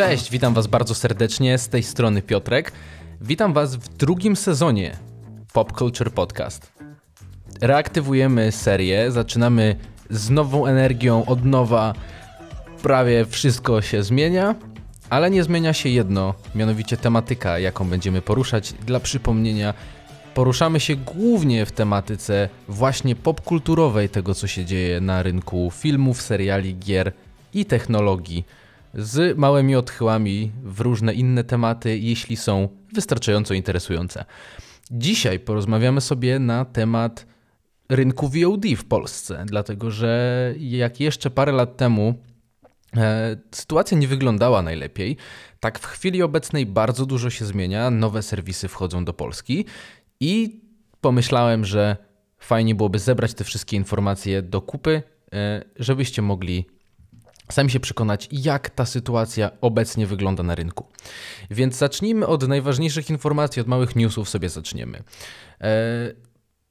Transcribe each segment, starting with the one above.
Cześć, witam Was bardzo serdecznie z tej strony Piotrek. Witam Was w drugim sezonie Pop Culture Podcast. Reaktywujemy serię, zaczynamy z nową energią, od nowa. Prawie wszystko się zmienia, ale nie zmienia się jedno, mianowicie tematyka, jaką będziemy poruszać. Dla przypomnienia, poruszamy się głównie w tematyce właśnie popkulturowej tego, co się dzieje na rynku filmów, seriali, gier i technologii z małymi odchyłami w różne inne tematy, jeśli są wystarczająco interesujące. Dzisiaj porozmawiamy sobie na temat rynku VOD w Polsce, dlatego że jak jeszcze parę lat temu e, sytuacja nie wyglądała najlepiej, tak w chwili obecnej bardzo dużo się zmienia, nowe serwisy wchodzą do Polski i pomyślałem, że fajnie byłoby zebrać te wszystkie informacje do kupy, e, żebyście mogli sami się przekonać, jak ta sytuacja obecnie wygląda na rynku. Więc zacznijmy od najważniejszych informacji, od małych newsów sobie zaczniemy. E,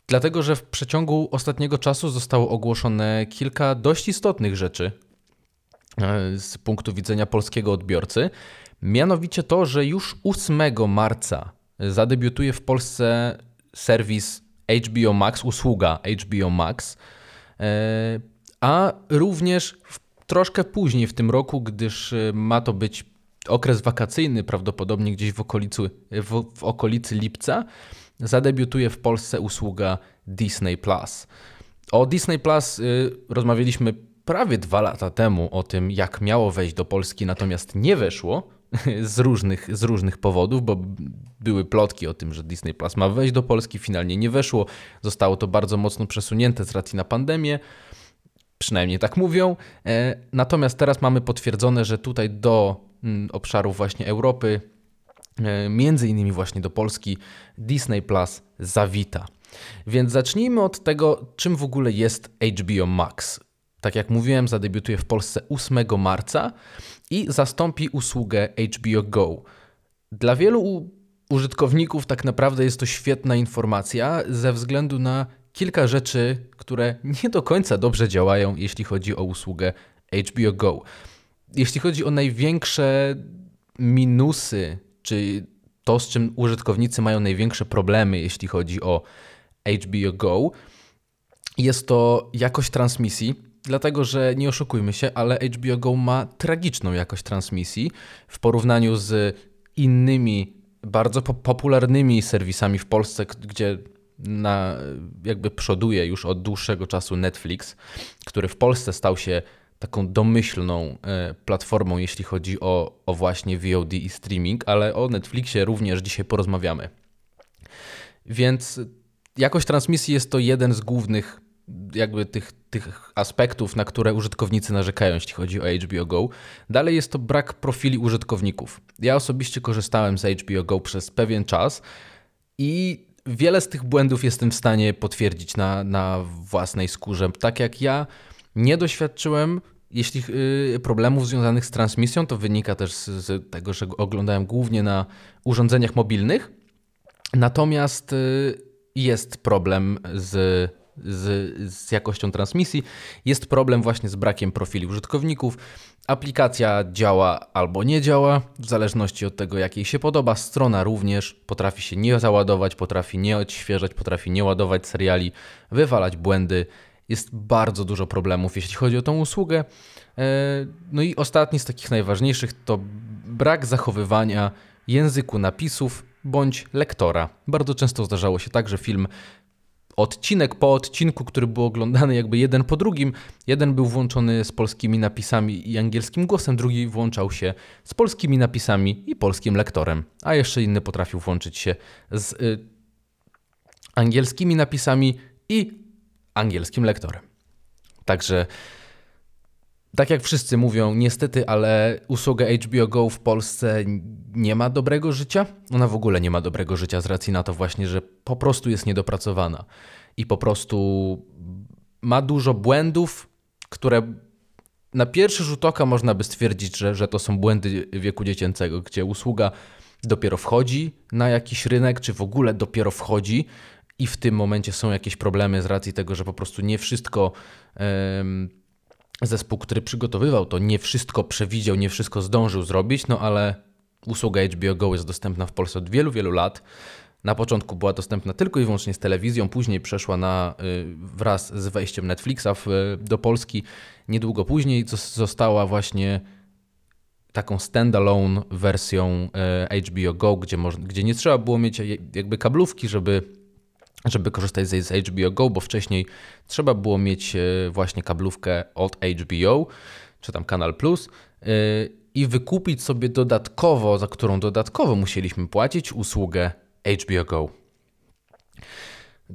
dlatego, że w przeciągu ostatniego czasu zostało ogłoszone kilka dość istotnych rzeczy e, z punktu widzenia polskiego odbiorcy. Mianowicie to, że już 8 marca zadebiutuje w Polsce serwis HBO Max, usługa HBO Max, e, a również w troszkę później w tym roku, gdyż y, ma to być okres wakacyjny, prawdopodobnie gdzieś w okolicy, w, w okolicy lipca, zadebiutuje w Polsce usługa Disney Plus. O Disney Plus y, rozmawialiśmy prawie dwa lata temu o tym, jak miało wejść do Polski, natomiast nie weszło z różnych, z różnych powodów, bo były plotki o tym, że Disney Plus ma wejść do Polski, finalnie nie weszło. Zostało to bardzo mocno przesunięte z racji na pandemię. Przynajmniej tak mówią. E, natomiast teraz mamy potwierdzone, że tutaj do mm, obszarów właśnie Europy, e, między innymi właśnie do Polski, Disney Plus zawita. Więc zacznijmy od tego, czym w ogóle jest HBO Max. Tak jak mówiłem, zadebiutuje w Polsce 8 marca i zastąpi usługę HBO Go. Dla wielu użytkowników tak naprawdę jest to świetna informacja ze względu na kilka rzeczy, które nie do końca dobrze działają, jeśli chodzi o usługę HBO Go. Jeśli chodzi o największe minusy, czy to, z czym użytkownicy mają największe problemy, jeśli chodzi o HBO Go, jest to jakość transmisji. Dlatego, że nie oszukujmy się, ale HBO Go ma tragiczną jakość transmisji w porównaniu z innymi bardzo popularnymi serwisami w Polsce, gdzie na, jakby przoduje już od dłuższego czasu Netflix, który w Polsce stał się taką domyślną e, platformą, jeśli chodzi o, o właśnie VOD i streaming, ale o Netflixie również dzisiaj porozmawiamy. Więc jakość transmisji jest to jeden z głównych jakby tych, tych aspektów, na które użytkownicy narzekają, jeśli chodzi o HBO Go. Dalej jest to brak profili użytkowników. Ja osobiście korzystałem z HBO Go przez pewien czas i wiele z tych błędów jestem w stanie potwierdzić na, na własnej skórze. Tak jak ja nie doświadczyłem jeśli yy, problemów związanych z transmisją, to wynika też z, tego, że oglądałem głównie na urządzeniach mobilnych. Natomiast yy, jest problem z z, z jakością transmisji. Jest problem właśnie z brakiem profili użytkowników. Aplikacja działa albo nie działa, w zależności od tego, jak jej się podoba. Strona również potrafi się nie załadować, potrafi nie odświeżać, potrafi nie ładować seriali, wywalać błędy. Jest bardzo dużo problemów, jeśli chodzi o tą usługę. E, no i ostatni z takich najważniejszych to brak zachowywania języku napisów bądź lektora. Bardzo często zdarzało się tak, że film odcinek po odcinku, który był oglądany jakby jeden po drugim. Jeden był włączony z polskimi napisami i angielskim głosem, drugi włączał się z polskimi napisami i polskim lektorem, a jeszcze inny potrafił włączyć się z y, angielskimi napisami i angielskim lektorem. Także tak jak wszyscy mówią, niestety, ale usługa HBO Go w Polsce nie ma dobrego życia. Ona w ogóle nie ma dobrego życia z racji na to właśnie, że po prostu jest niedopracowana i po prostu ma dużo błędów, które na pierwszy rzut oka można by stwierdzić, że, że to są błędy wieku dziecięcego, gdzie usługa dopiero wchodzi na jakiś rynek, czy w ogóle dopiero wchodzi i w tym momencie są jakieś problemy z racji tego, że po prostu nie wszystko. Um, zespół, który przygotowywał to, nie wszystko przewidział, nie wszystko zdążył zrobić, no ale usługa HBO Go jest dostępna w Polsce od wielu, wielu lat. Na początku była dostępna tylko i wyłącznie z telewizją, później przeszła na, y, wraz z wejściem Netflixa w, do Polski. Niedługo później została właśnie taką standalone wersją y, HBO Go, gdzie, można, gdzie nie trzeba było mieć jakby kablówki, żeby, żeby korzystać z HBO Go, bo wcześniej trzeba było mieć y, właśnie kablówkę od HBO, czy tam Kanal Plus i wykupić sobie dodatkowo, za którą dodatkowo musieliśmy płacić usługę HBO Go.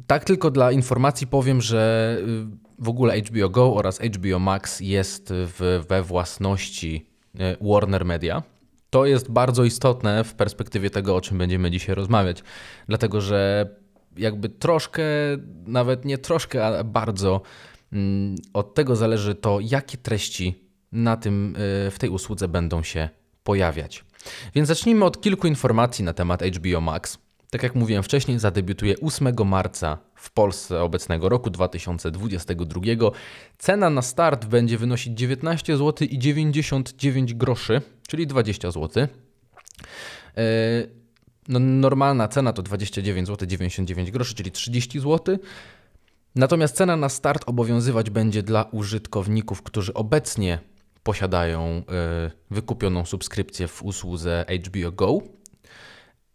Tak tylko dla informacji powiem, że y, w ogóle HBO Go oraz HBO Max jest w, we własności Warner Media. To jest bardzo istotne w perspektywie tego, o czym będziemy dzisiaj rozmawiać, dlatego że jakby troszkę, nawet nie troszkę, ale bardzo mm, od tego zależy to, jakie treści na tym, y, w tej usłudze będą się pojawiać. Więc zacznijmy od kilku informacji na temat HBO Max. Tak jak mówiłem wcześniej, zadebiutuje 8 marca w Polsce obecnego roku 2022. Cena na start będzie wynosić 19 zł i 99 groszy, czyli 20 zł. E, no, normalna cena to 29 zł 99 groszy, czyli 30 zł. Natomiast cena na start obowiązywać będzie dla użytkowników, którzy obecnie posiadają e, wykupioną subskrypcję w usłudze HBO Go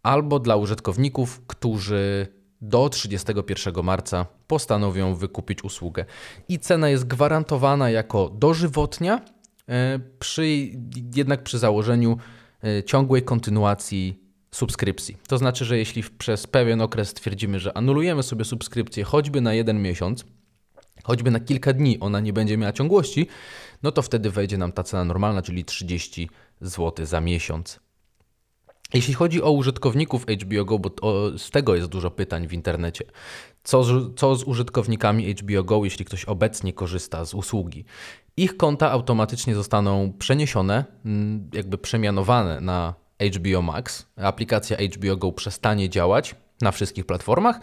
albo dla użytkowników, którzy do 31 marca postanowią wykupić usługę. I cena jest gwarantowana jako dożywotnia, e, przy, jednak przy założeniu e, ciągłej kontynuacji subskrypcji. To znaczy, że jeśli przez pewien okres stwierdzimy, że anulujemy sobie subskrypcję choćby na jeden miesiąc, choćby na kilka dni ona nie będzie miała ciągłości, no to wtedy wejdzie nam ta cena normalna, czyli 30 zł za miesiąc. Jeśli chodzi o użytkowników HBO Go, bo to, z tego jest dużo pytań w internecie. Co z, co z użytkownikami HBO Go, jeśli ktoś obecnie korzysta z usługi? Ich konta automatycznie zostaną przeniesione, mm, jakby przemianowane na HBO Max. Aplikacja HBO Go przestanie działać na wszystkich platformach,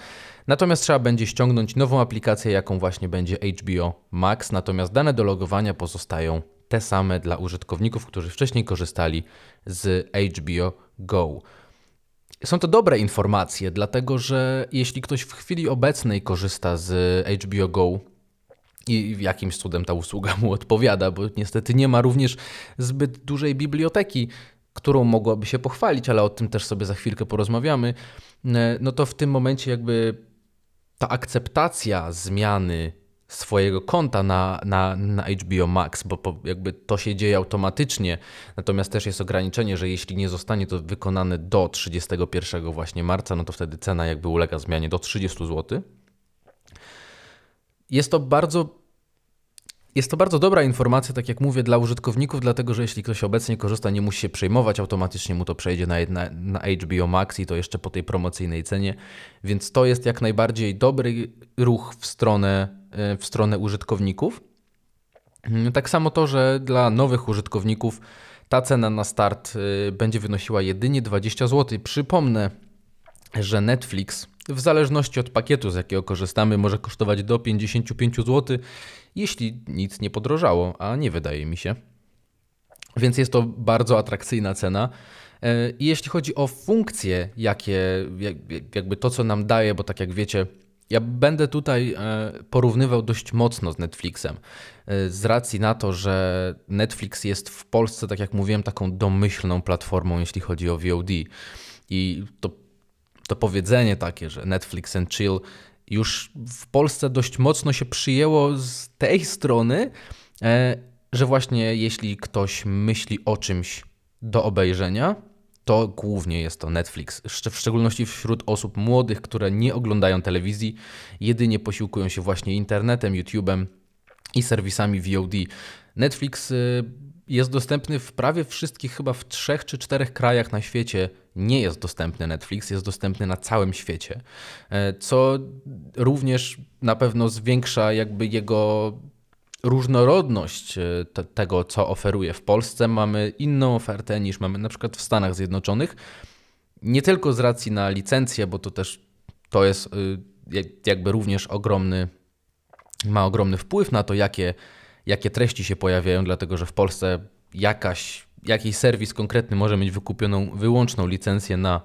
natomiast trzeba będzie ściągnąć nową aplikację, jaką właśnie będzie HBO Max, natomiast dane do logowania pozostają te same dla użytkowników, którzy wcześniej korzystali z HBO Go. Są to dobre informacje, dlatego że jeśli ktoś w chwili obecnej korzysta z HBO Go i jakimś cudem ta usługa mu odpowiada, bo niestety nie ma również zbyt dużej biblioteki, którą mogłaby się pochwalić, ale o tym też sobie za chwilkę porozmawiamy, no to w tym momencie jakby ta akceptacja zmiany swojego konta na, na, na HBO Max, bo po, jakby to się dzieje automatycznie. Natomiast też jest ograniczenie, że jeśli nie zostanie to wykonane do 31 właśnie marca, no to wtedy cena jakby ulega zmianie do 30 zł. Jest to bardzo jest to bardzo dobra informacja, tak jak mówię, dla użytkowników, dlatego że jeśli ktoś obecnie korzysta, nie musi się przejmować, automatycznie mu to przejdzie na, na, na HBO Max i to jeszcze po tej promocyjnej cenie, więc to jest jak najbardziej dobry ruch w stronę, e, w stronę użytkowników. Mm, tak samo to, że dla nowych użytkowników ta cena na start e, będzie wynosiła jedynie 20 zł. Przypomnę, że Netflix w zależności od pakietu, z jakiego korzystamy, może kosztować do 55 zł, jeśli nic nie podrożało, a nie wydaje mi się. Więc jest to bardzo atrakcyjna cena. E, I jeśli chodzi o funkcje, jakie, jakby to, co nam daje, bo tak jak wiecie, ja będę tutaj e, porównywał dość mocno z Netflixem. E, z racji na to, że Netflix jest w Polsce, tak jak mówiłem, taką domyślną platformą, jeśli chodzi o VOD. I to to powiedzenie takie, że Netflix and chill już w Polsce dość mocno się przyjęło z tej strony, e, że właśnie jeśli ktoś myśli o czymś do obejrzenia, to głównie jest to Netflix. W szczególności wśród osób młodych, które nie oglądają telewizji, jedynie posiłkują się właśnie internetem, YouTube'em i serwisami VOD. Netflix y, jest dostępny w prawie wszystkich, chyba w trzech czy czterech krajach na świecie nie jest dostępny Netflix, jest dostępny na całym świecie, e, co również na pewno zwiększa jakby jego różnorodność e, te, tego, co oferuje. W Polsce mamy inną ofertę niż mamy na przykład w Stanach Zjednoczonych. Nie tylko z racji na licencję, bo to też to jest y, jakby również ogromny, ma ogromny wpływ na to, jakie jakie treści się pojawiają, dlatego że w Polsce jakaś, jakiś serwis konkretny może mieć wykupioną wyłączną licencję na,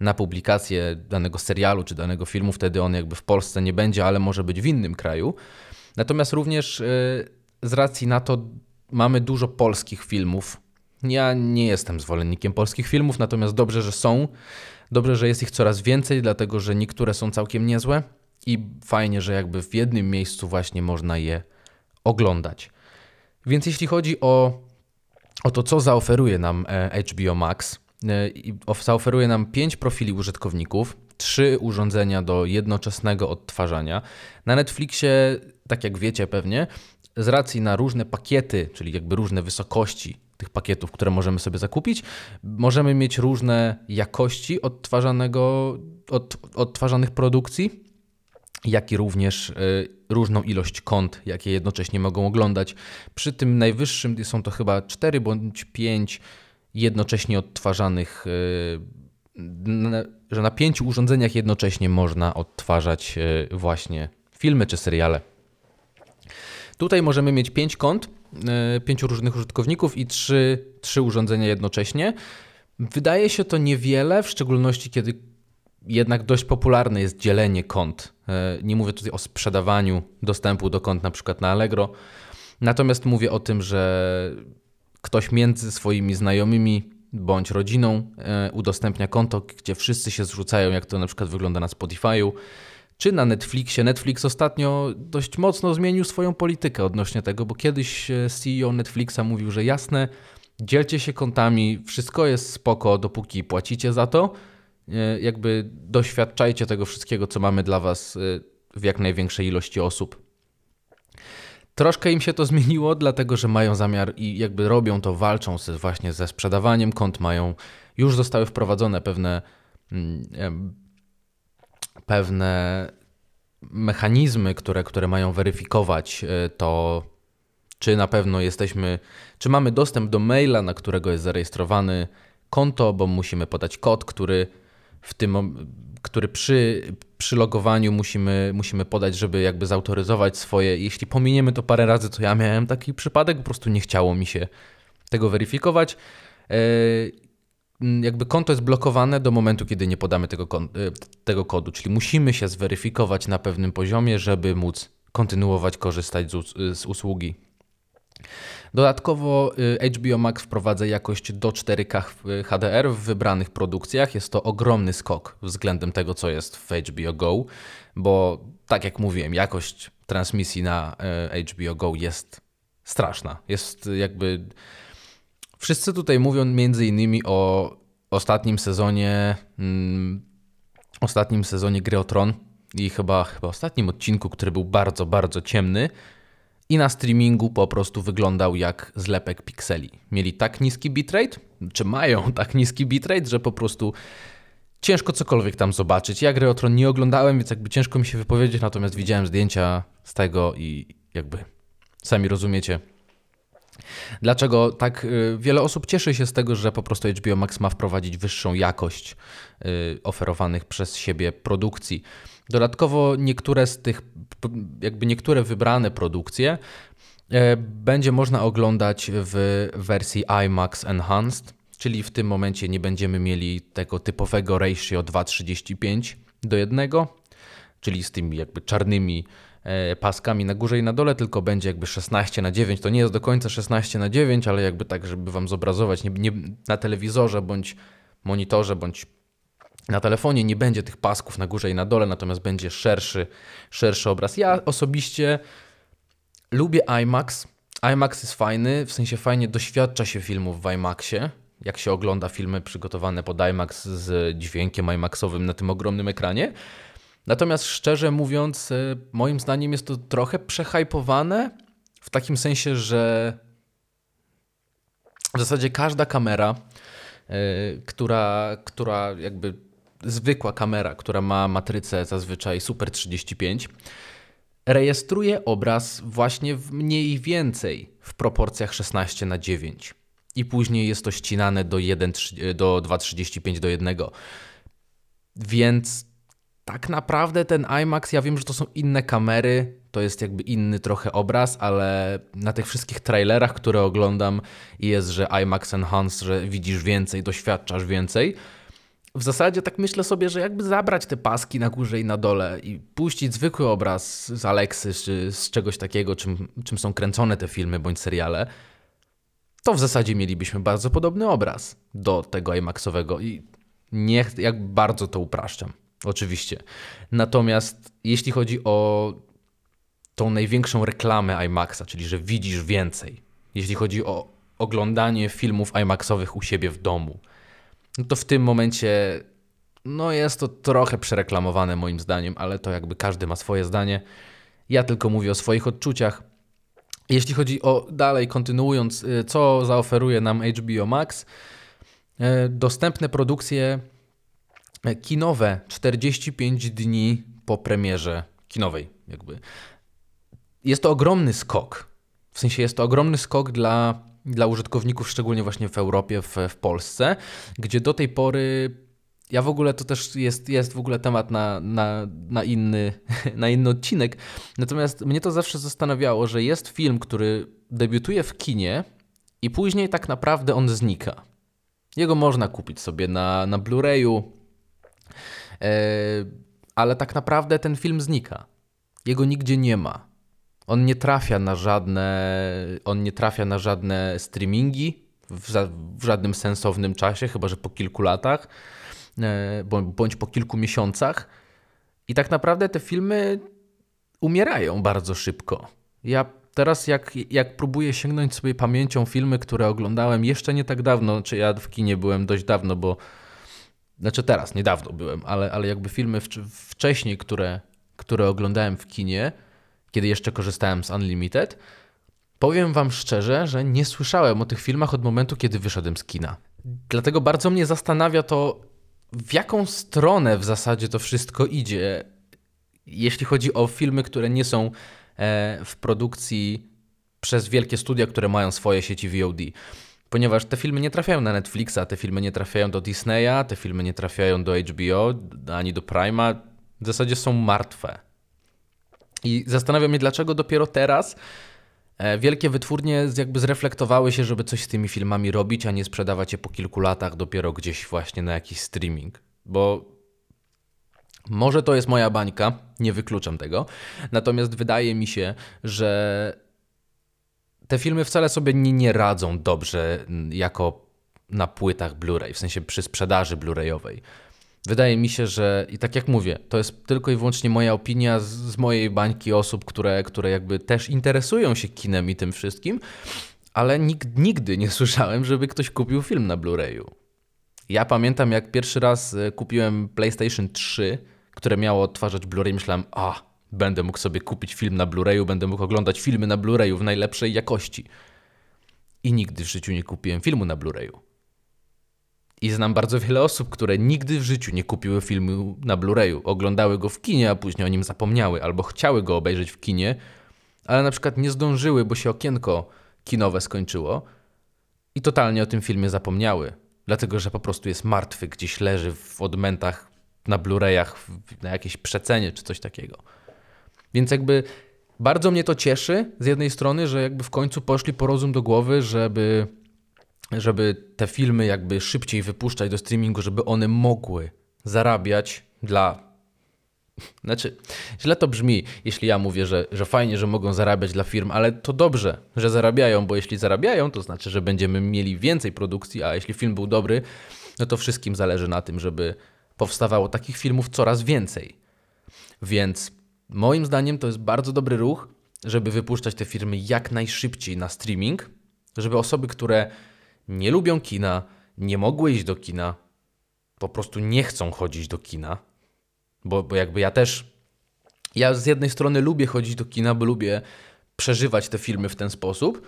na publikację danego serialu czy danego filmu, wtedy on jakby w Polsce nie będzie, ale może być w innym kraju. Natomiast również z racji na to mamy dużo polskich filmów. Ja nie jestem zwolennikiem polskich filmów, natomiast dobrze, że są. Dobrze, że jest ich coraz więcej, dlatego że niektóre są całkiem niezłe i fajnie, że jakby w jednym miejscu właśnie można je oglądać. Więc jeśli chodzi o, o to, co zaoferuje nam e, HBO Max, e, zaoferuje nam 5 profili użytkowników, 3 urządzenia do jednoczesnego odtwarzania. Na Netflixie, tak jak wiecie pewnie, z racji na różne pakiety, czyli jakby różne wysokości tych pakietów, które możemy sobie zakupić, możemy mieć różne jakości odtwarzanego, od, odtwarzanych produkcji, jak i również y, różną ilość kont, jakie jednocześnie mogą oglądać. Przy tym najwyższym są to chyba 4 bądź 5 jednocześnie odtwarzanych, y, że na pięciu urządzeniach jednocześnie można odtwarzać y, właśnie filmy czy seriale. Tutaj możemy mieć 5 kont, 5 różnych użytkowników i 3, 3 urządzenia jednocześnie. Wydaje się to niewiele, w szczególności kiedy jednak dość popularne jest dzielenie kont. E, nie mówię tutaj o sprzedawaniu dostępu do kont na przykład na Allegro, natomiast mówię o tym, że ktoś między swoimi znajomymi bądź rodziną e, udostępnia konto, gdzie wszyscy się zrzucają, jak to na przykład wygląda na Spotify'u, czy na Netflixie. Netflix ostatnio dość mocno zmienił swoją politykę odnośnie tego, bo kiedyś e, CEO Netflixa mówił, że jasne, dzielcie się kontami, wszystko jest spoko, dopóki płacicie za to, jakby doświadczajcie tego wszystkiego, co mamy dla Was e, w jak największej ilości osób. Troszkę im się to zmieniło, dlatego że mają zamiar i jakby robią to, walczą z, właśnie ze sprzedawaniem kont, mają, już zostały wprowadzone pewne, mm, pewne mechanizmy, które, które mają weryfikować e, to, czy na pewno jesteśmy, czy mamy dostęp do maila, na którego jest zarejestrowany konto, bo musimy podać kod, który w tym, który przy, przy logowaniu musimy, musimy podać, żeby jakby zautoryzować swoje. Jeśli pominiemy to parę razy, to ja miałem taki przypadek, po prostu nie chciało mi się tego weryfikować. E, jakby konto jest blokowane do momentu, kiedy nie podamy tego, e, tego kodu, czyli musimy się zweryfikować na pewnym poziomie, żeby móc kontynuować korzystać z, z usługi. Dodatkowo y, HBO Max wprowadza jakość do 4K HDR w wybranych produkcjach. Jest to ogromny skok względem tego, co jest w HBO Go, bo tak jak mówiłem, jakość transmisji na y, HBO Go jest straszna. Jest jakby. Wszyscy tutaj mówią między innymi o ostatnim sezonie. Mm, ostatnim sezonie Gry o Tron i chyba, chyba ostatnim odcinku, który był bardzo, bardzo ciemny i na streamingu po prostu wyglądał jak zlepek pikseli. Mieli tak niski bitrate, czy mają tak niski bitrate, że po prostu ciężko cokolwiek tam zobaczyć. Ja gry o Tron nie oglądałem, więc jakby ciężko mi się wypowiedzieć, natomiast widziałem zdjęcia z tego i jakby sami rozumiecie. Dlaczego tak y, wiele osób cieszy się z tego, że po prostu HBO Max ma wprowadzić wyższą jakość y, oferowanych przez siebie produkcji. Dodatkowo niektóre z tych, jakby niektóre wybrane produkcje e, będzie można oglądać w wersji IMAX Enhanced, czyli w tym momencie nie będziemy mieli tego typowego ratio 2,35 do 1, czyli z tymi jakby czarnymi e, paskami na górze i na dole, tylko będzie jakby 16 na 9. To nie jest do końca 16 na 9, ale jakby tak, żeby Wam zobrazować nie, nie, na telewizorze bądź monitorze bądź na telefonie nie będzie tych pasków na górze i na dole, natomiast będzie szerszy, szerszy obraz. Ja osobiście lubię IMAX. IMAX jest fajny, w sensie fajnie doświadcza się filmów w IMAXie, jak się ogląda filmy przygotowane pod IMAX z dźwiękiem IMAXowym na tym ogromnym ekranie. Natomiast szczerze mówiąc, e, moim zdaniem jest to trochę przehypowane w takim sensie, że w zasadzie każda kamera, yy, która, która jakby zwykła kamera, która ma matrycę zazwyczaj Super 35, rejestruje obraz właśnie w mniej więcej w proporcjach 16 na 9 i później jest to ścinane do, 1, do 2,35 do 1. Więc tak naprawdę ten IMAX, ja wiem, że to są inne kamery, to jest jakby inny trochę obraz, ale na tych wszystkich trailerach, które oglądam, jest, że IMAX Enhanced, że widzisz więcej, doświadczasz więcej. W zasadzie tak myślę sobie, że jakby zabrać te paski na górze i na dole i puścić zwykły obraz z Alexy czy z czegoś takiego, czym, czym są kręcone te filmy bądź seriale, to w zasadzie mielibyśmy bardzo podobny obraz do tego IMAXowego i niech jak bardzo to upraszczam. Oczywiście. Natomiast jeśli chodzi o tą największą reklamę IMAXa, czyli że widzisz więcej, jeśli chodzi o oglądanie filmów IMAXowych u siebie w domu, no to w tym momencie no jest to trochę przereklamowane moim zdaniem, ale to jakby każdy ma swoje zdanie. Ja tylko mówię o swoich odczuciach. Jeśli chodzi o dalej, kontynuując, y, co zaoferuje nam HBO Max, y, dostępne produkcje kinowe 45 dni po premierze kinowej, jakby. Jest to ogromny skok. W sensie jest to ogromny skok dla, dla użytkowników, szczególnie właśnie w Europie, w, w Polsce, gdzie do tej pory ja w ogóle to też jest, jest w ogóle temat na, na, na, inny, na inny odcinek. Natomiast mnie to zawsze zastanawiało, że jest film, który debiutuje w kinie i później tak naprawdę on znika. Jego można kupić sobie na, na Blu-rayu, E, ale tak naprawdę ten film znika. Jego nigdzie nie ma. On nie trafia na żadne, on nie trafia na żadne streamingi w, za, w żadnym sensownym czasie, chyba że po kilku latach e, bądź po kilku miesiącach. I tak naprawdę te filmy umierają bardzo szybko. Ja teraz, jak, jak próbuję sięgnąć sobie pamięcią filmy, które oglądałem jeszcze nie tak dawno, czy ja w kinie byłem dość dawno, bo znaczy teraz, niedawno byłem, ale, ale jakby filmy wcześniej, które, które oglądałem w kinie, kiedy jeszcze korzystałem z Unlimited, powiem wam szczerze, że nie słyszałem o tych filmach od momentu, kiedy wyszedłem z kina. Dlatego bardzo mnie zastanawia to, w jaką stronę w zasadzie to wszystko idzie, jeśli chodzi o filmy, które nie są e, w produkcji przez wielkie studia, które mają swoje sieci VOD ponieważ te filmy nie trafiają na Netflixa, te filmy nie trafiają do Disneya, te filmy nie trafiają do HBO ani do Prima, w zasadzie są martwe. I zastanawiam się, dlaczego dopiero teraz e, wielkie wytwórnie jakby zreflektowały się, żeby coś z tymi filmami robić, a nie sprzedawać je po kilku latach dopiero gdzieś właśnie na jakiś streaming. Bo może to jest moja bańka, nie wykluczam tego. Natomiast wydaje mi się, że te filmy wcale sobie nie, nie radzą dobrze jako na płytach Blu-ray, w sensie przy sprzedaży Blu-rayowej. Wydaje mi się, że i tak jak mówię, to jest tylko i wyłącznie moja opinia z, z, mojej bańki osób, które, które jakby też interesują się kinem i tym wszystkim, ale nig, nigdy nie słyszałem, żeby ktoś kupił film na Blu-rayu. Ja pamiętam, jak pierwszy raz e, kupiłem PlayStation 3, które miało odtwarzać Blu-ray, myślałem, a Będę mógł sobie kupić film na Blu-rayu, będę mógł oglądać filmy na Blu-rayu w najlepszej jakości. I nigdy w życiu nie kupiłem filmu na Blu-rayu. I znam bardzo wiele osób, które nigdy w życiu nie kupiły filmu na Blu-rayu. Oglądały go w kinie, a później o nim zapomniały, albo chciały go obejrzeć w kinie, ale na przykład nie zdążyły, bo się okienko kinowe skończyło i totalnie o tym filmie zapomniały. Dlatego, że po prostu jest martwy, gdzieś leży w odmentach na Blu-rayach, na jakiejś przecenie czy coś takiego. Więc jakby bardzo mnie to cieszy z jednej strony, że jakby w końcu poszli po rozum do głowy, żeby, żeby te filmy jakby szybciej wypuszczać do streamingu, żeby one mogły zarabiać dla znaczy, źle to brzmi, jeśli ja mówię, że, że fajnie, że mogą zarabiać dla firm, ale to dobrze, że zarabiają, bo jeśli zarabiają, to znaczy, że będziemy mieli więcej produkcji, a jeśli film był dobry, no to wszystkim zależy na tym, żeby powstawało takich filmów coraz więcej. Więc Moim zdaniem to jest bardzo dobry ruch, żeby wypuszczać te firmy jak najszybciej na streaming, żeby osoby, które nie lubią kina, nie mogły iść do kina, po prostu nie chcą chodzić do kina, bo, bo jakby ja też, ja z jednej strony lubię chodzić do kina, bo lubię przeżywać te filmy w ten sposób,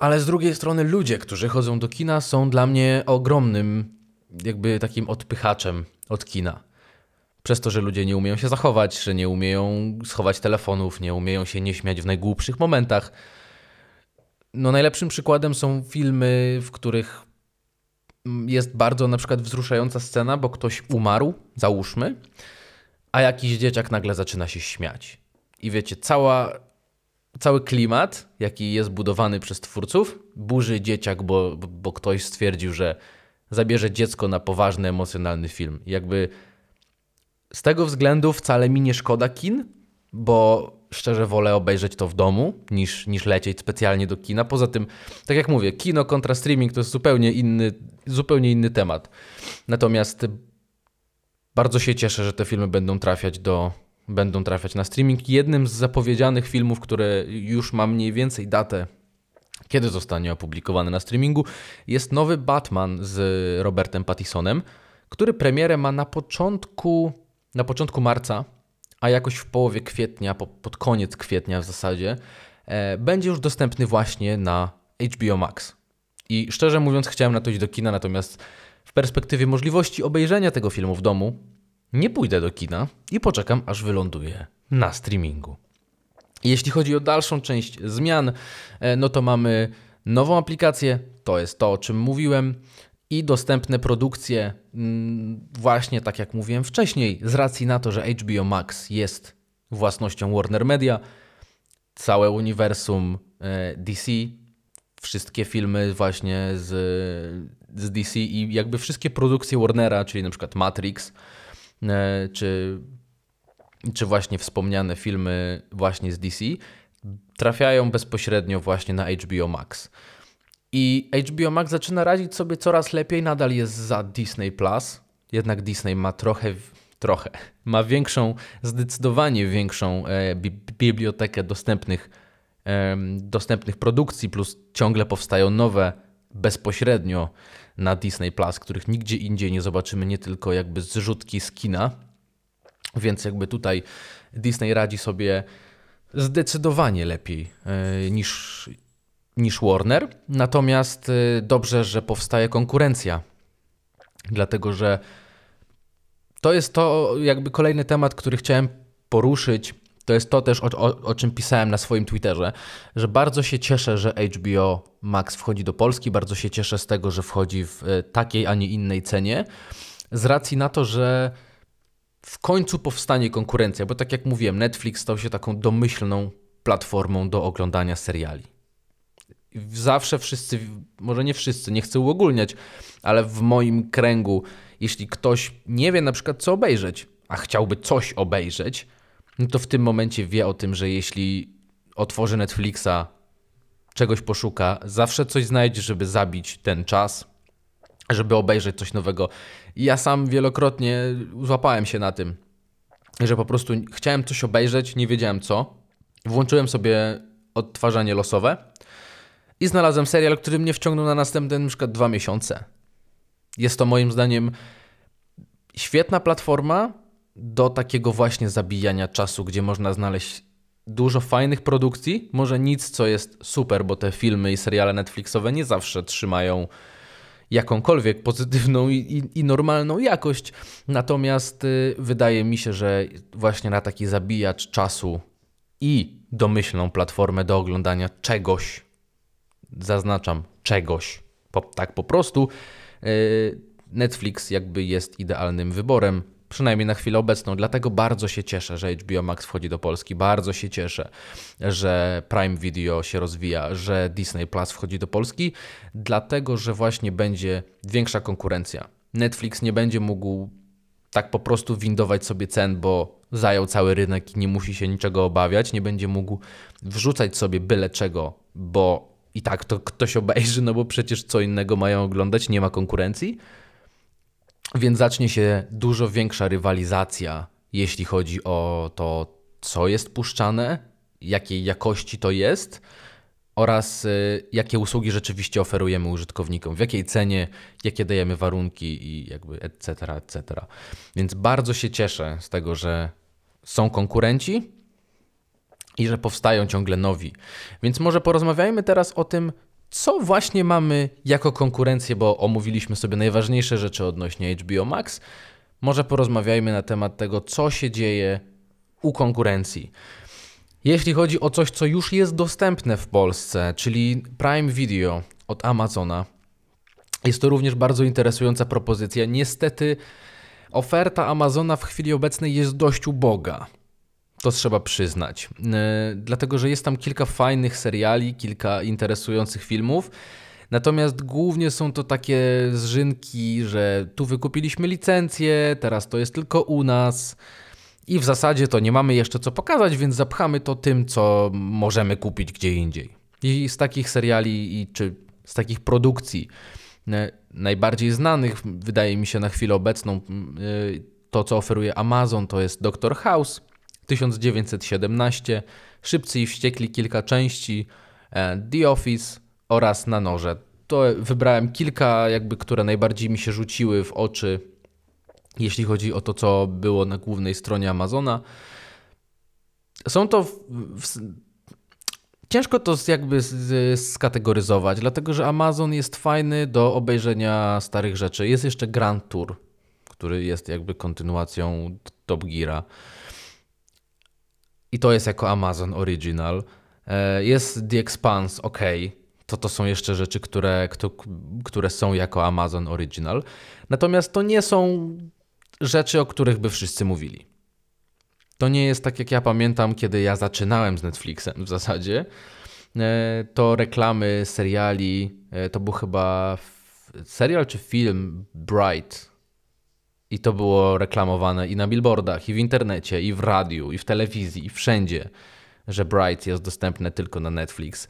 ale z drugiej strony ludzie, którzy chodzą do kina są dla mnie ogromnym jakby takim odpychaczem od kina. Przez to, że ludzie nie umieją się zachować, że nie umieją schować telefonów, nie umieją się nie śmiać w najgłupszych momentach. No najlepszym przykładem są filmy, w których jest bardzo na przykład wzruszająca scena, bo ktoś umarł, załóżmy, a jakiś dzieciak nagle zaczyna się śmiać. i wiecie, cała, cały klimat, jaki jest budowany przez twórców, burzy dzieciak, bo, bo ktoś stwierdził, że zabierze dziecko na poważny, emocjonalny film. Jakby z tego względu wcale mi nie szkoda kin, bo szczerze wolę obejrzeć to w domu niż, niż lecieć specjalnie do kina. Poza tym, tak jak mówię, kino kontra streaming to jest zupełnie inny, zupełnie inny temat. Natomiast bardzo się cieszę, że te filmy będą trafiać do, będą trafiać na streaming. Jednym z zapowiedzianych filmów, które już ma mniej więcej datę, kiedy zostanie opublikowany na streamingu, jest nowy Batman z Robertem Pattisonem, który premierę ma na początku, na początku marca, a jakoś w połowie kwietnia, po, pod koniec kwietnia w zasadzie, e, będzie już dostępny właśnie na HBO Max. I szczerze mówiąc, chciałem na to iść do kina, natomiast w perspektywie możliwości obejrzenia tego filmu w domu, nie pójdę do kina i poczekam, aż wyląduje na streamingu. Jeśli chodzi o dalszą część zmian, e, no to mamy nową aplikację, to jest to, o czym mówiłem, i dostępne produkcje, mm, właśnie tak jak mówiłem wcześniej, z racji na to, że HBO Max jest własnością Warner Media, całe uniwersum e, DC, wszystkie filmy właśnie z, z DC i jakby wszystkie produkcje Warnera, czyli na przykład Matrix, e, czy, czy właśnie wspomniane filmy właśnie z DC, trafiają bezpośrednio właśnie na HBO Max. I HBO Max zaczyna radzić sobie coraz lepiej, nadal jest za Disney Plus, jednak Disney ma trochę, trochę, ma większą, zdecydowanie większą e, bi bibliotekę dostępnych, e, dostępnych produkcji, plus ciągle powstają nowe bezpośrednio na Disney Plus, których nigdzie indziej nie zobaczymy, nie tylko jakby zrzutki z kina. Więc jakby tutaj Disney radzi sobie zdecydowanie lepiej e, niż niż Warner. Natomiast y, dobrze, że powstaje konkurencja, dlatego że to jest to jakby kolejny temat, który chciałem poruszyć. To jest to też, o, o, o, czym pisałem na swoim Twitterze, że bardzo się cieszę, że HBO Max wchodzi do Polski, bardzo się cieszę z tego, że wchodzi w y, takiej, a nie innej cenie, z racji na to, że w końcu powstanie konkurencja, bo tak jak mówiłem, Netflix stał się taką domyślną platformą do oglądania seriali zawsze wszyscy, może nie wszyscy, nie chcę uogólniać, ale w moim kręgu, jeśli ktoś nie wie na przykład co obejrzeć, a chciałby coś obejrzeć, no to w tym momencie wie o tym, że jeśli otworzy Netflixa, czegoś poszuka, zawsze coś znajdzie, żeby zabić ten czas, żeby obejrzeć coś nowego. Ja sam wielokrotnie złapałem się na tym, że po prostu chciałem coś obejrzeć, nie wiedziałem co. Włączyłem sobie odtwarzanie losowe i znalazłem serial, który mnie wciągnął na następne na dwa miesiące. Jest to moim zdaniem świetna platforma do takiego właśnie zabijania czasu, gdzie można znaleźć dużo fajnych produkcji. Może nic, co jest super, bo te filmy i seriale Netflixowe nie zawsze trzymają jakąkolwiek pozytywną i, i, i normalną jakość. Natomiast y, wydaje mi się, że właśnie na taki zabijacz czasu i domyślną platformę do oglądania czegoś zaznaczam, czegoś. Po, tak po prostu yy, Netflix jakby jest idealnym wyborem, przynajmniej na chwilę obecną. Dlatego bardzo się cieszę, że HBO Max wchodzi do Polski. Bardzo się cieszę, że Prime Video się rozwija, że Disney Plus wchodzi do Polski, dlatego że właśnie będzie większa konkurencja. Netflix nie będzie mógł tak po prostu windować sobie cen, bo zajął cały rynek i nie musi się niczego obawiać. Nie będzie mógł wrzucać sobie byle czego, bo i tak to ktoś obejrzy, no bo przecież co innego mają oglądać, nie ma konkurencji. Więc zacznie się dużo większa rywalizacja, jeśli chodzi o to, co jest puszczane, jakiej jakości to jest oraz y, jakie usługi rzeczywiście oferujemy użytkownikom, w jakiej cenie, jakie dajemy warunki i jakby etc., etc. Więc bardzo się cieszę z tego, że są konkurenci, i że powstają ciągle nowi. Więc może porozmawiajmy teraz o tym, co właśnie mamy jako konkurencję, bo omówiliśmy sobie najważniejsze rzeczy odnośnie HBO Max. Może porozmawiajmy na temat tego, co się dzieje u konkurencji. Jeśli chodzi o coś, co już jest dostępne w Polsce, czyli Prime Video od Amazona, jest to również bardzo interesująca propozycja. Niestety, oferta Amazona w chwili obecnej jest dość uboga. To trzeba przyznać. E, dlatego, że jest tam kilka fajnych seriali, kilka interesujących filmów. Natomiast głównie są to takie zżynki, że tu wykupiliśmy licencję, teraz to jest tylko u nas. I w zasadzie to nie mamy jeszcze co pokazać, więc zapchamy to tym, co możemy kupić gdzie indziej. I z takich seriali, i czy z takich produkcji e, najbardziej znanych, wydaje mi się na chwilę obecną, e, to co oferuje Amazon, to jest Doctor House 1917, Szybcy i Wściekli kilka części, e, The Office oraz Na Noże. To wybrałem kilka, jakby, które najbardziej mi się rzuciły w oczy jeśli chodzi o to, co było na głównej stronie Amazona. Są to. W, w, ciężko to jakby skategoryzować, dlatego że Amazon jest fajny do obejrzenia starych rzeczy. Jest jeszcze Grand Tour, który jest jakby kontynuacją Top Geara. I to jest jako Amazon Original. E, jest The Expanse, ok. To to są jeszcze rzeczy, które, które są jako Amazon Original. Natomiast to nie są rzeczy, o których by wszyscy mówili. To nie jest tak, jak ja pamiętam, kiedy ja zaczynałem z Netflixem w zasadzie. E, to reklamy seriali, e, to był chyba serial czy film Bright. I to było reklamowane i na billboardach, i w internecie, i w radiu, i w telewizji, i wszędzie, że Bright jest dostępne tylko na Netflix.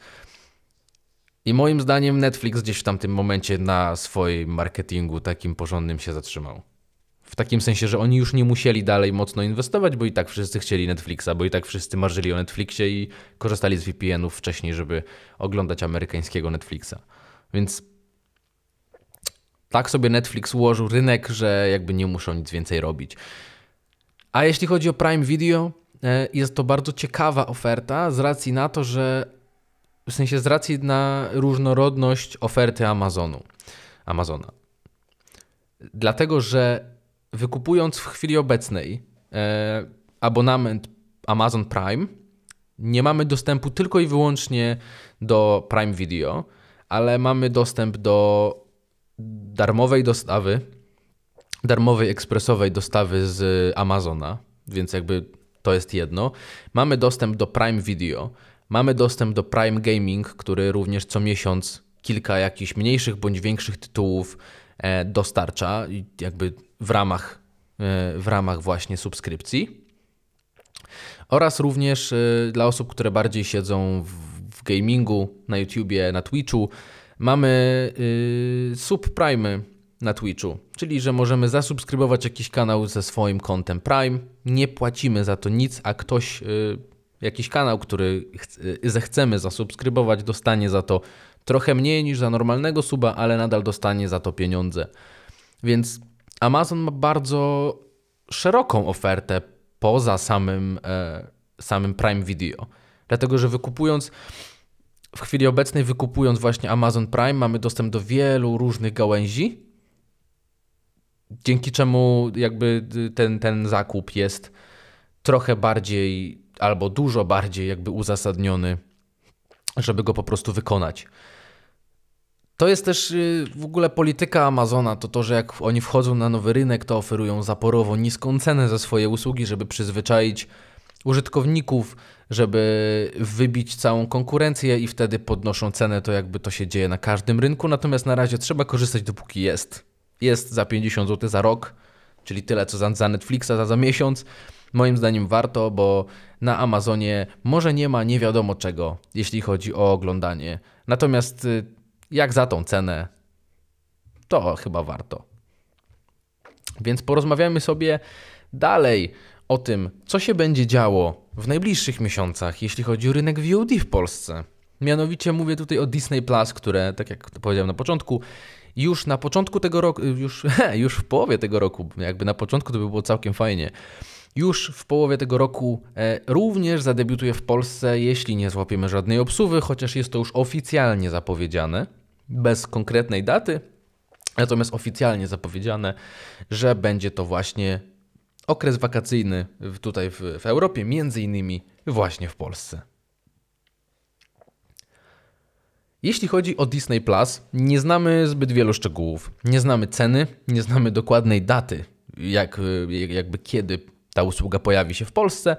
I moim zdaniem Netflix gdzieś w tamtym momencie na swoim marketingu takim porządnym się zatrzymał. W takim sensie, że oni już nie musieli dalej mocno inwestować, bo i tak wszyscy chcieli Netflixa, bo i tak wszyscy marzyli o Netflixie i korzystali z VPN-ów wcześniej, żeby oglądać amerykańskiego Netflixa. Więc tak sobie Netflix ułożył rynek, że jakby nie muszą nic więcej robić. A jeśli chodzi o Prime Video, e, jest to bardzo ciekawa oferta z racji na to, że w sensie z racji na różnorodność oferty Amazonu. Amazona. Dlatego, że wykupując w chwili obecnej e, abonament Amazon Prime, nie mamy dostępu tylko i wyłącznie do Prime Video, ale mamy dostęp do darmowej dostawy, darmowej ekspresowej dostawy z Amazona, więc jakby to jest jedno. Mamy dostęp do Prime Video, mamy dostęp do Prime Gaming, który również co miesiąc kilka jakichś mniejszych bądź większych tytułów e, dostarcza, jakby w ramach, e, w ramach właśnie subskrypcji. Oraz również e, dla osób, które bardziej siedzą w gamingu, na YouTubie, na Twitchu, mamy subprime na Twitchu, czyli że możemy zasubskrybować jakiś kanał ze swoim kontem Prime, nie płacimy za to nic, a ktoś jakiś kanał, który zechcemy zasubskrybować, dostanie za to trochę mniej niż za normalnego suba, ale nadal dostanie za to pieniądze. Więc Amazon ma bardzo szeroką ofertę poza samym, e, samym Prime Video. Dlatego, że wykupując w chwili obecnej, wykupując właśnie Amazon Prime, mamy dostęp do wielu różnych gałęzi, dzięki czemu jakby ten, ten zakup jest trochę bardziej albo dużo bardziej jakby uzasadniony, żeby go po prostu wykonać. To jest też y, w ogóle polityka Amazona, to to, że jak oni wchodzą na nowy rynek, to oferują zaporowo niską cenę za swoje usługi, żeby przyzwyczaić użytkowników, żeby wybić całą konkurencję i wtedy podnoszą cenę, to jakby to się dzieje na każdym rynku, natomiast na razie trzeba korzystać dopóki jest. Jest za 50 zł za rok, czyli tyle co za, za Netflixa za, za miesiąc. Moim zdaniem warto, bo na Amazonie może nie ma nie wiadomo czego, jeśli chodzi o oglądanie. Natomiast y, jak za tą cenę, to chyba warto. Więc porozmawiamy sobie dalej o tym, co się będzie działo w najbliższych miesiącach, jeśli chodzi o rynek VOD w Polsce. Mianowicie mówię tutaj o Disney Plus, które, tak jak powiedziałem na początku, już na początku tego roku, już, już w połowie tego roku, jakby na początku to by było całkiem fajnie, już w połowie tego roku e, również zadebiutuje w Polsce, jeśli nie złapiemy żadnej obsuwy, chociaż jest to już oficjalnie zapowiedziane bez konkretnej daty, natomiast oficjalnie zapowiedziane, że będzie to właśnie okres wakacyjny tutaj w, w Europie, między innymi właśnie w Polsce. Jeśli chodzi o Disney Plus, nie znamy zbyt wielu szczegółów. Nie znamy ceny, nie znamy dokładnej daty, jak, jakby kiedy ta usługa pojawi się w Polsce.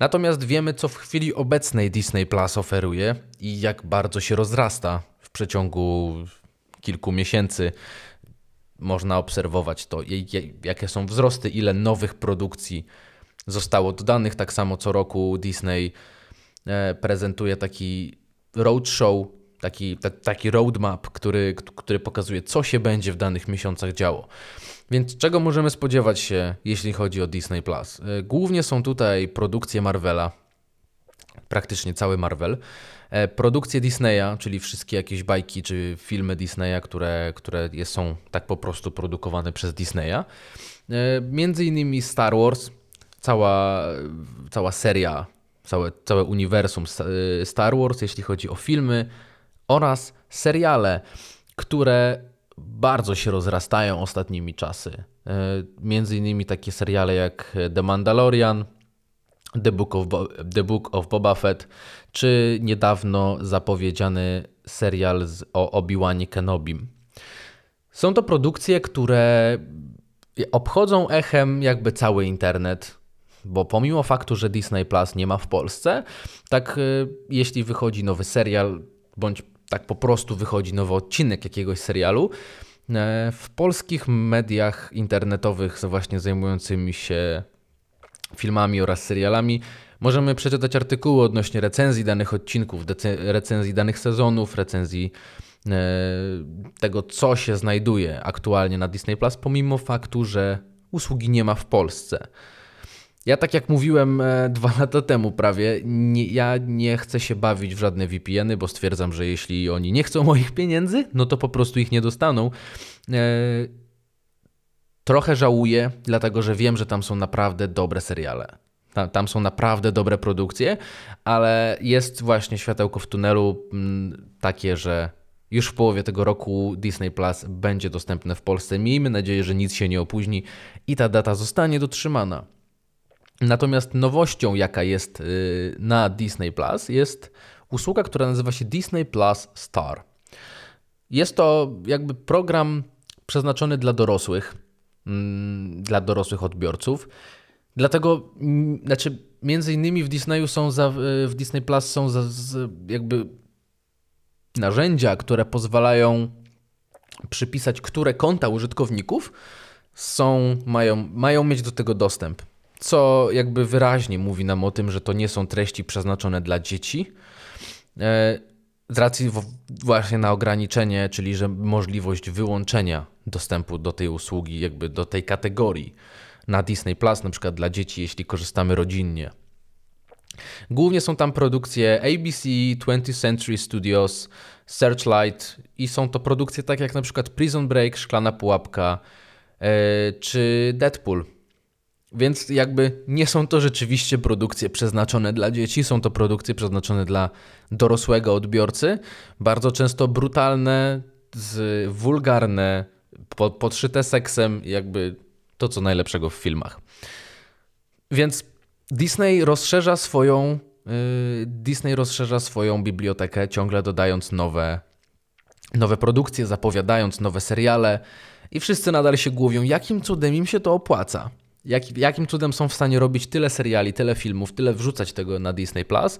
Natomiast wiemy, co w chwili obecnej Disney Plus oferuje i jak bardzo się rozrasta w przeciągu kilku miesięcy. Można obserwować to, jakie są wzrosty, ile nowych produkcji zostało dodanych. Tak samo co roku Disney e, prezentuje taki roadshow, taki, taki roadmap, który, który pokazuje, co się będzie w danych miesiącach działo. Więc czego możemy spodziewać się, jeśli chodzi o Disney Plus? E, głównie są tutaj produkcje Marvela, praktycznie cały Marvel. E, produkcje Disneya, czyli wszystkie jakieś bajki czy filmy Disneya, które, które są tak po prostu produkowane przez Disneya. Między innymi Star Wars, cała, cała seria, całe, całe uniwersum Star Wars, jeśli chodzi o filmy oraz seriale, które bardzo się rozrastają ostatnimi czasy. E, między innymi takie seriale jak The Mandalorian, The Book of, Bo The Book of Boba Fett, czy niedawno zapowiedziany serial z, o Obi-Wanie Kenobim. Są to produkcje, które obchodzą echem jakby cały internet. Bo pomimo faktu, że Disney Plus nie ma w Polsce, tak y, jeśli wychodzi nowy serial, bądź tak po prostu wychodzi nowy odcinek jakiegoś serialu, e, w polskich mediach internetowych, właśnie zajmującymi się filmami oraz serialami, możemy przeczytać artykuły odnośnie recenzji danych odcinków, recenzji danych sezonów, recenzji e, tego, co się znajduje aktualnie na Disney Plus, pomimo faktu, że usługi nie ma w Polsce. Ja tak jak mówiłem e, dwa lata temu prawie, nie, ja nie chcę się bawić w żadne VPN-y, bo stwierdzam, że jeśli oni nie chcą moich pieniędzy, no to po prostu ich nie dostaną. Trochę żałuję, dlatego że wiem, że tam są naprawdę dobre seriale. Tam, są naprawdę dobre produkcje, ale jest właśnie światełko w tunelu m, takie, że już w połowie tego roku Disney Plus będzie dostępne w Polsce. Miejmy nadzieję, że nic się nie opóźni i ta data zostanie dotrzymana. Natomiast nowością, jaka jest y, na Disney Plus, jest usługa, która nazywa się Disney Plus Star. Jest to jakby program przeznaczony dla dorosłych, mm, dla dorosłych odbiorców. Dlatego, mm, znaczy, między innymi w Disneyu są za, w Disney Plus są za, jakby narzędzia, które pozwalają przypisać, które konta użytkowników są, mają, mają mieć do tego dostęp co jakby wyraźnie mówi nam o tym, że to nie są treści przeznaczone dla dzieci. E, z racji właśnie na ograniczenie, czyli że możliwość wyłączenia dostępu do tej usługi, jakby do tej kategorii na Disney Plus, na przykład dla dzieci, jeśli korzystamy rodzinnie. Głównie są tam produkcje ABC, 20th Century Studios, Searchlight i są to produkcje tak jak na przykład Prison Break, Szklana Pułapka yy, czy Deadpool więc jakby nie są to rzeczywiście produkcje przeznaczone dla dzieci, są to produkcje przeznaczone dla dorosłego odbiorcy, bardzo często brutalne, wulgarne, podszyte seksem, jakby to co najlepszego w filmach. Więc Disney rozszerza swoją y, Disney rozszerza swoją bibliotekę, ciągle dodając nowe, nowe produkcje, zapowiadając nowe seriale i wszyscy nadal się głowią, jakim cudem im się to opłaca jak, jakim cudem są w stanie robić tyle seriali, tyle filmów, tyle wrzucać tego na Disney Plus,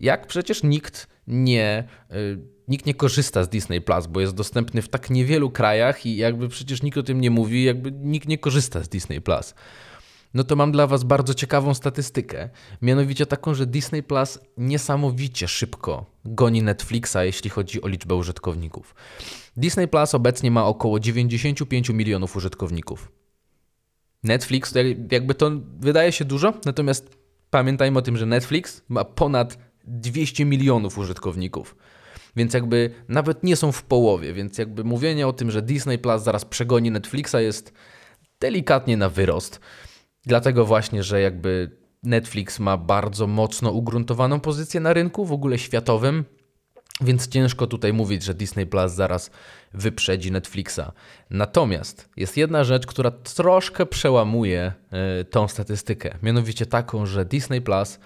jak przecież nikt nie, y, nikt nie korzysta z Disney Plus, bo jest dostępny w tak niewielu krajach i jakby przecież nikt o tym nie mówi, jakby nikt nie korzysta z Disney Plus. No to mam dla Was bardzo ciekawą statystykę. Mianowicie taką, że Disney Plus niesamowicie szybko goni Netflixa, jeśli chodzi o liczbę użytkowników. Disney Plus obecnie ma około 95 milionów użytkowników. Netflix, jakby to wydaje się dużo, natomiast pamiętajmy o tym, że Netflix ma ponad 200 milionów użytkowników. Więc jakby nawet nie są w połowie, więc jakby mówienie o tym, że Disney Plus zaraz przegoni Netflixa jest delikatnie na wyrost. Dlatego właśnie, że jakby Netflix ma bardzo mocno ugruntowaną pozycję na rynku, w ogóle światowym, więc ciężko tutaj mówić, że Disney Plus zaraz wyprzedzi Netflixa. Natomiast jest jedna rzecz, która troszkę przełamuje y, tą statystykę. Mianowicie taką, że Disney Plus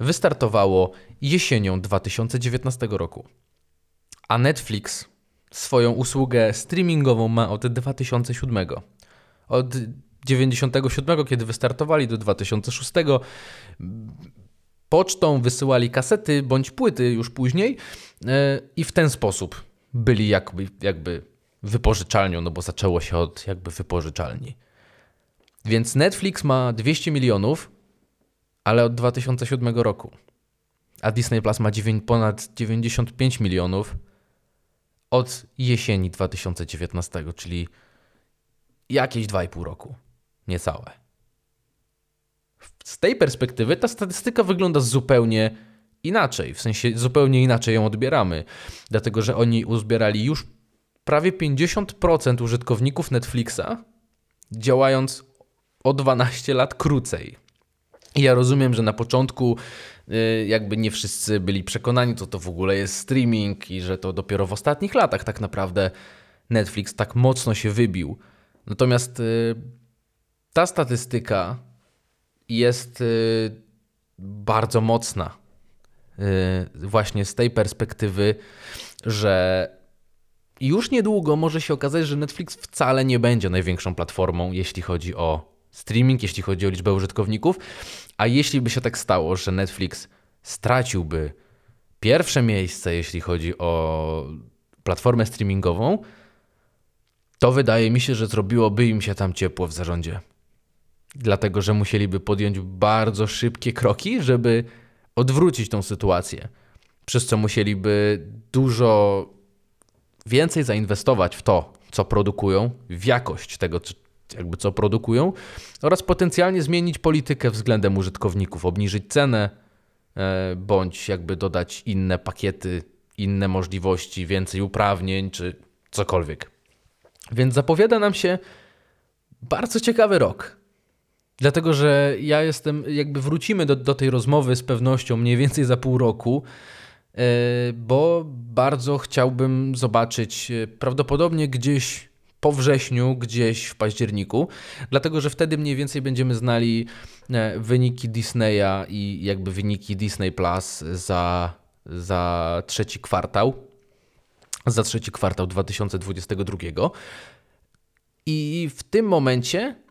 wystartowało jesienią 2019 roku. A Netflix swoją usługę streamingową ma od 2007. Od 97, kiedy wystartowali, do 2006. Pocztą wysyłali kasety bądź płyty już później e, i w ten sposób byli jakby, jakby wypożyczalnią, no bo zaczęło się od jakby wypożyczalni. Więc Netflix ma 200 milionów, ale od 2007 roku. A Disney Plus ma ponad 95 milionów od jesieni 2019, czyli jakieś 2,5 roku. Niecałe. Z tej perspektywy ta statystyka wygląda zupełnie inaczej, w sensie zupełnie inaczej ją odbieramy, dlatego że oni uzbierali już prawie 50% użytkowników Netflixa, działając o 12 lat krócej. I ja rozumiem, że na początku y, jakby nie wszyscy byli przekonani, co to w ogóle jest streaming i że to dopiero w ostatnich latach tak naprawdę Netflix tak mocno się wybił. Natomiast y, ta statystyka jest y, bardzo mocna. Właśnie z tej perspektywy, że już niedługo może się okazać, że Netflix wcale nie będzie największą platformą, jeśli chodzi o streaming, jeśli chodzi o liczbę użytkowników. A jeśli by się tak stało, że Netflix straciłby pierwsze miejsce, jeśli chodzi o platformę streamingową, to wydaje mi się, że zrobiłoby im się tam ciepło w zarządzie. Dlatego, że musieliby podjąć bardzo szybkie kroki, żeby odwrócić tą sytuację. Przez co musieliby dużo więcej zainwestować w to, co produkują, w jakość tego, jakby co produkują, oraz potencjalnie zmienić politykę względem użytkowników, obniżyć cenę, e, bądź jakby dodać inne pakiety, inne możliwości, więcej uprawnień, czy cokolwiek. Więc zapowiada nam się bardzo ciekawy rok. Dlatego, że ja jestem, jakby wrócimy do, do tej rozmowy z pewnością mniej więcej za pół roku, e, bo bardzo chciałbym zobaczyć e, prawdopodobnie gdzieś po wrześniu, gdzieś w październiku, dlatego że wtedy mniej więcej będziemy znali e, wyniki Disneya i jakby wyniki Disney Plus za, za trzeci kwartał, za trzeci kwartał 2022. I w tym momencie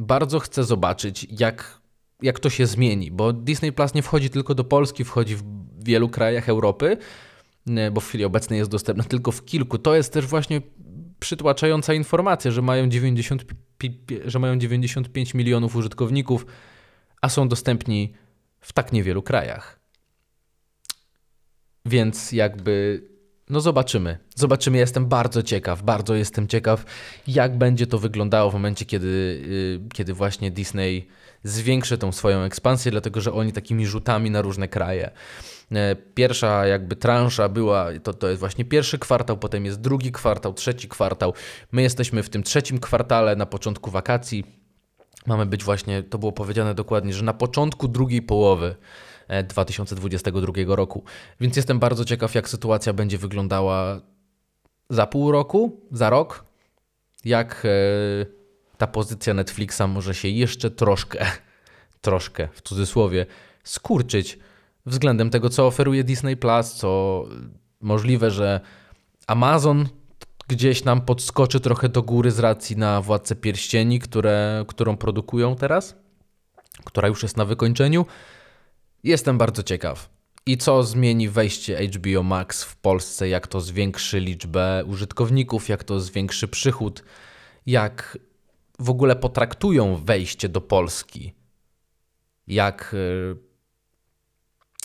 bardzo chcę zobaczyć, jak, jak to się zmieni, bo Disney Plus nie wchodzi tylko do Polski, wchodzi w wielu krajach Europy, e, bo w chwili obecnej jest dostępna tylko w kilku. To jest też właśnie przytłaczająca informacja, że mają, 90, że mają 95 milionów użytkowników, a są dostępni w tak niewielu krajach. Więc jakby, no zobaczymy. Zobaczymy, jestem bardzo ciekaw, bardzo jestem ciekaw, jak będzie to wyglądało w momencie, kiedy, y, kiedy właśnie Disney zwiększy tą swoją ekspansję, dlatego że oni takimi rzutami na różne kraje E, pierwsza jakby transza była, to, to jest właśnie pierwszy kwartał, potem jest drugi kwartał, trzeci kwartał. My jesteśmy w tym trzecim kwartale na początku wakacji. Mamy być właśnie, to było powiedziane dokładnie, że na początku drugiej połowy 2022 e, roku. Więc jestem bardzo ciekaw, jak sytuacja będzie wyglądała za pół roku, za rok. Jak e, ta pozycja Netflixa może się jeszcze troszkę, troszkę w cudzysłowie, skurczyć względem tego, co oferuje Disney Plus, co możliwe, że Amazon gdzieś nam podskoczy trochę do góry z racji na Władcę Pierścieni, które, którą produkują teraz, która już jest na wykończeniu. Jestem bardzo ciekaw. I co zmieni wejście HBO Max w Polsce, jak to zwiększy liczbę użytkowników, jak to zwiększy przychód, jak w ogóle potraktują wejście do Polski, jak e,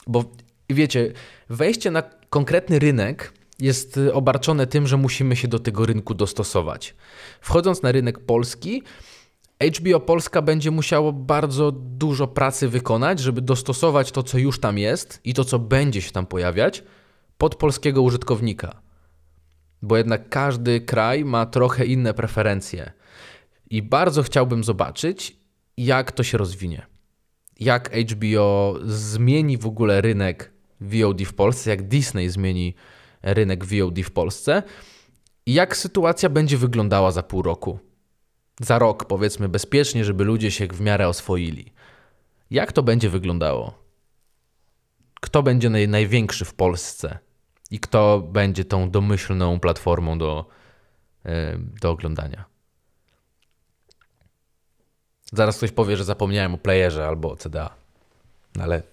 bo wiecie, wejście na konkretny rynek jest y, obarczone tym, że musimy się do tego rynku dostosować. Wchodząc na rynek polski, HBO Polska będzie musiało bardzo dużo pracy wykonać, żeby dostosować to, co już tam jest i to, co będzie się tam pojawiać, pod polskiego użytkownika. Bo jednak każdy kraj ma trochę inne preferencje. I bardzo chciałbym zobaczyć, jak to się rozwinie jak HBO zmieni w ogóle rynek VOD w Polsce, jak Disney zmieni rynek VOD w Polsce i jak sytuacja będzie wyglądała za pół roku. Za rok, powiedzmy bezpiecznie, żeby ludzie się w miarę oswoili. Jak to będzie wyglądało? Kto będzie naj, największy w Polsce i kto będzie tą domyślną platformą do, do oglądania? Zaraz ktoś powie, że zapomniałem o playerze albo o CDA. No ale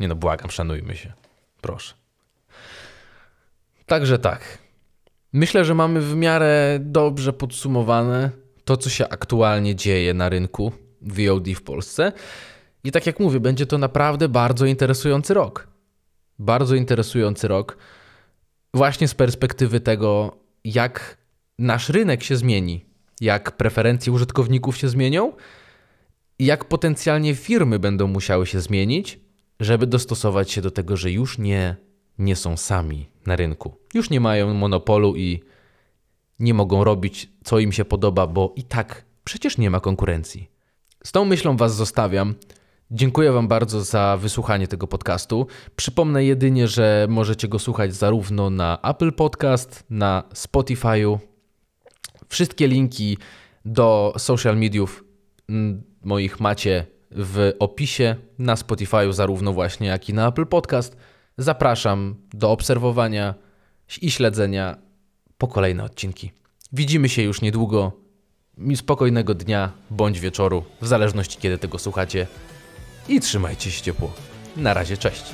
nie no, błagam, szanujmy się. Proszę. Także tak. Myślę, że mamy w miarę dobrze podsumowane to, co się aktualnie dzieje na rynku VOD w Polsce. I tak jak mówię, będzie to naprawdę bardzo interesujący rok. Bardzo interesujący rok, właśnie z perspektywy tego, jak nasz rynek się zmieni, jak preferencje użytkowników się zmienią i jak potencjalnie firmy będą musiały się zmienić, żeby dostosować się do tego, że już nie, nie są sami na rynku. Już nie mają monopolu i nie mogą robić, co im się podoba, bo i tak przecież nie ma konkurencji. Z tą myślą Was zostawiam. Dziękuję Wam bardzo za wysłuchanie tego podcastu. Przypomnę jedynie, że możecie go słuchać zarówno na Apple Podcast, na Spotify'u. Wszystkie linki do social mediów mm, moich macie w opisie na Spotify'u, zarówno właśnie jak i na Apple Podcast. Zapraszam do obserwowania i śledzenia po kolejne odcinki. Widzimy się już niedługo. Spokojnego dnia bądź wieczoru, w zależności kiedy tego słuchacie. I trzymajcie się ciepło. Na razie, cześć.